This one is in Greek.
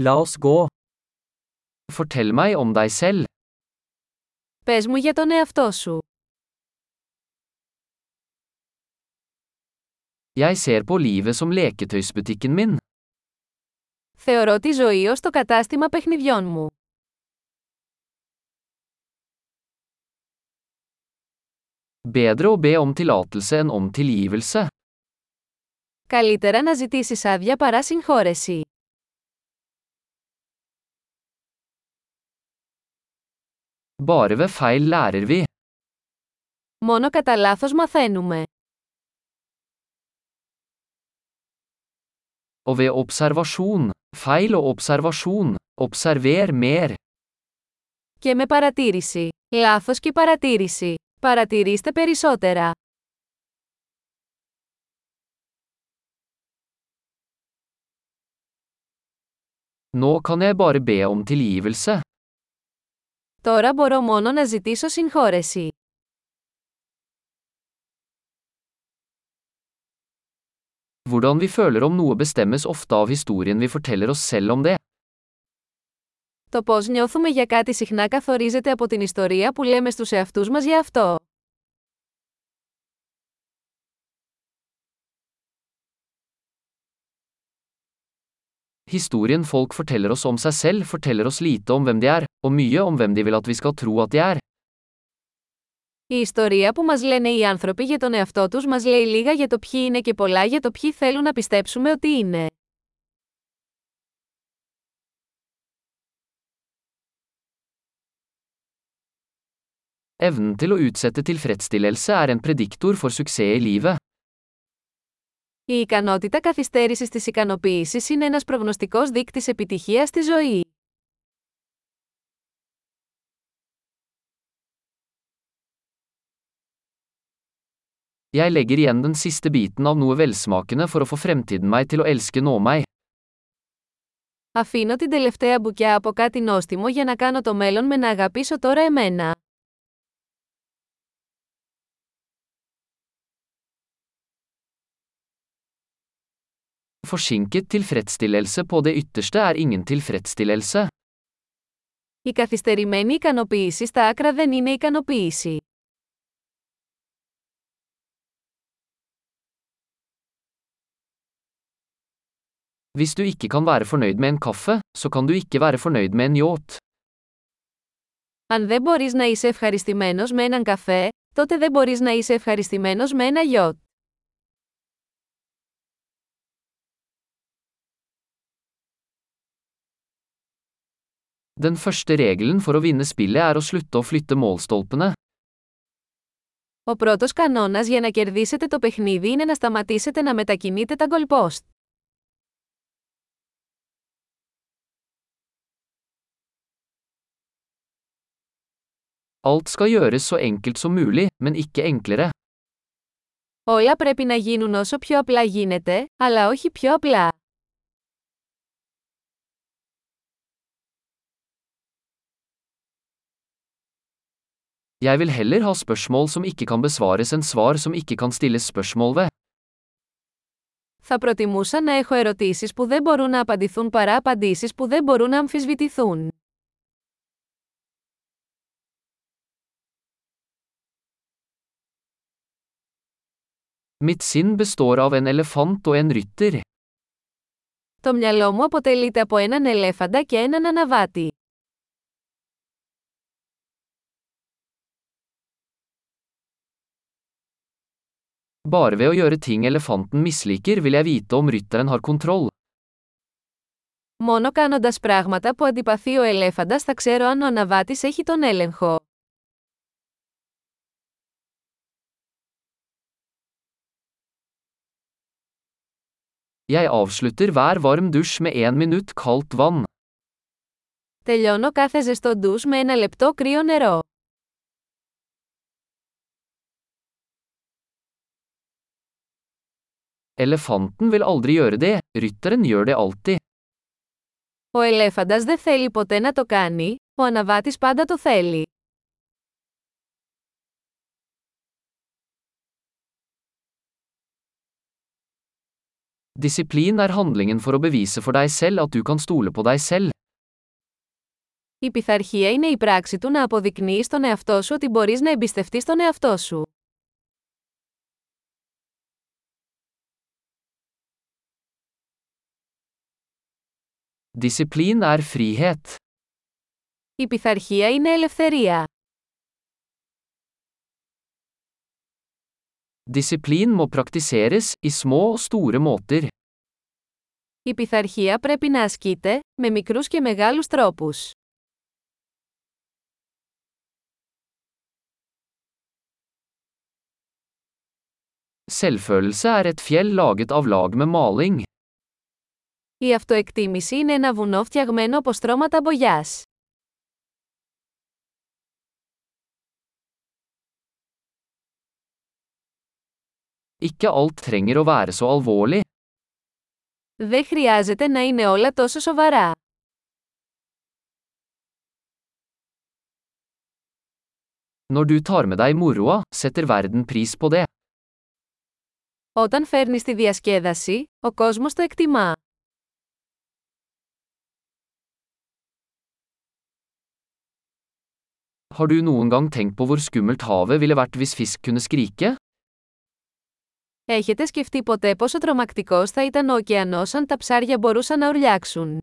La oss gå. Fortell meg om deg selv. Πες μου για τον εαυτό σου. Jeg ser på livet som leketøysbutikken min. Θεωρώ τη ζωή ως το κατάστημα παιχνιδιών μου. Bedre å be om tillatelse enn om tilgivelse. Καλύτερα να ζητήσεις άδεια παρά συγχώρεση. Bare ved feil lærer vi. Μόνο κατά λάθος μαθαίνουμε. Og ved observasjon. Feil og observasjon. Observer mer. Και με παρατήρηση. Λάθος και παρατήρηση. Παρατηρήστε περισσότερα. Nå kan jeg bare be om tilgivelse. Τώρα μπορώ μόνο να ζητήσω συγχώρεση. Hvordan vi føler om noe bestemmes ofte av historien vi forteller oss selv om det. Το πώς νιώθουμε για κάτι συχνά καθορίζεται από την ιστορία που λέμε στους εαυτούς μας για αυτό. Historien folk forteller oss om seg selv forteller oss lite om hvem de er, og mye om hvem de vil at vi skal tro at de er. Η ιστορία που μας λένε οι άνθρωποι για τον εαυτό τους μας λέει λίγα για το ποιοι είναι και πολλά για το ποιοι θέλουν να πιστέψουμε ότι είναι. Evnen til å utsette tilfredsstillelse er en prediktor for suksess i livet. Η ικανότητα καθυστέρησης της ικανοποίησης είναι ένας προγνωστικός δείκτης επιτυχίας στη ζωή. Jeg legger igjen den siste biten av noe velsmakende for å få fremtiden meg til å elske nå meg. Αφήνω την τελευταία μπουκιά από κάτι νόστιμο για να κάνω το μέλλον με να αγαπήσω τώρα εμένα. Forsinket tilfredsstillelse på det ytterste er ingen tilfredsstillelse. Η καθυστερημένη ικανοποίηση στα άκρα δεν είναι ικανοποίηση. Hvis du ikke kan være fornøyd med en kaffe, så kan du ikke være fornøyd med en yacht. Αν δεν μπορείς να είσαι ευχαριστημένος με έναν καφέ, τότε δεν μπορείς να είσαι ευχαριστημένος με ένα γιότ. Den første regelen for å vinne spillet er å slutte å flytte målstolpene. Ο πρώτος κανόνας για να κερδίσετε το παιχνίδι είναι να σταματήσετε να μετακινείτε τα goalpost. Alt skal gjøres så enkelt som mulig, men ikke enklere. Όλα πρέπει να γίνουν όσο πιο απλά γίνεται, αλλά όχι πιο απλά. Jeg vil heller ha spørsmål som ikke kan besvares enn svar som ikke kan stilles spørsmål ved. Θα προτιμούσα να έχω ερωτήσεις που δεν μπορούν να απαντηθούν παρά απαντήσεις που δεν μπορούν να αμφισβητηθούν. Mitt sinn består av en elefant og en rytter. Το μυαλό μου αποτελείται από έναν ελέφαντα και έναν αναβάτη. Bare ved å gjøre ting elefanten misliker vil jeg vite om rytteren har kontroll. Μόνο κάνοντας πράγματα που αντιπαθεί ο ελέφαντας θα ξέρω αν ο αναβάτης έχει τον έλεγχο. Jeg avslutter hver varm dusj med én minutt kaldt vann. Τελειώνω κάθε ζεστό ντους με ένα λεπτό κρύο νερό. Elefanten vil aldri gjøre det, rytteren gjør det alltid. Ο ελέφαντας δεν θέλει ποτέ να το κάνει, ο αναβάτης πάντα το θέλει. Disiplin er handlingen for å bevise for deg selv at du kan stole på deg selv. Η πειθαρχία είναι η πράξη του να αποδεικνύεις στον εαυτό σου ότι μπορείς να εμπιστευτείς τον εαυτό σου. Disiplin er frihet. Η πειθαρχία είναι ελευθερία. Disiplin må praktiseres i små og store måter. Η πειθαρχία πρέπει να ασκείται, με μικρούς και μεγάλους τρόπους. Selvfølelse er et fjell laget av lag med maling. Η αυτοεκτίμηση είναι ένα βουνό φτιαγμένο από στρώματα μπογιάς. Ikke alt trenger å være så alvorlig. Δεν χρειάζεται να είναι όλα τόσο σοβαρά. Når du tar med deg moroa, setter verden pris på det. Όταν φέρνεις τη διασκέδαση, ο κόσμος το εκτιμά. Har du noen gang tenkt på hvor skummelt havet ville vært hvis fisk kunne skrike? Έχετε σκεφτεί ποτέ πόσο τρομακτικός θα ήταν ο ωκεανός αν τα ψάρια μπορούσαν να ουρλιάξουν;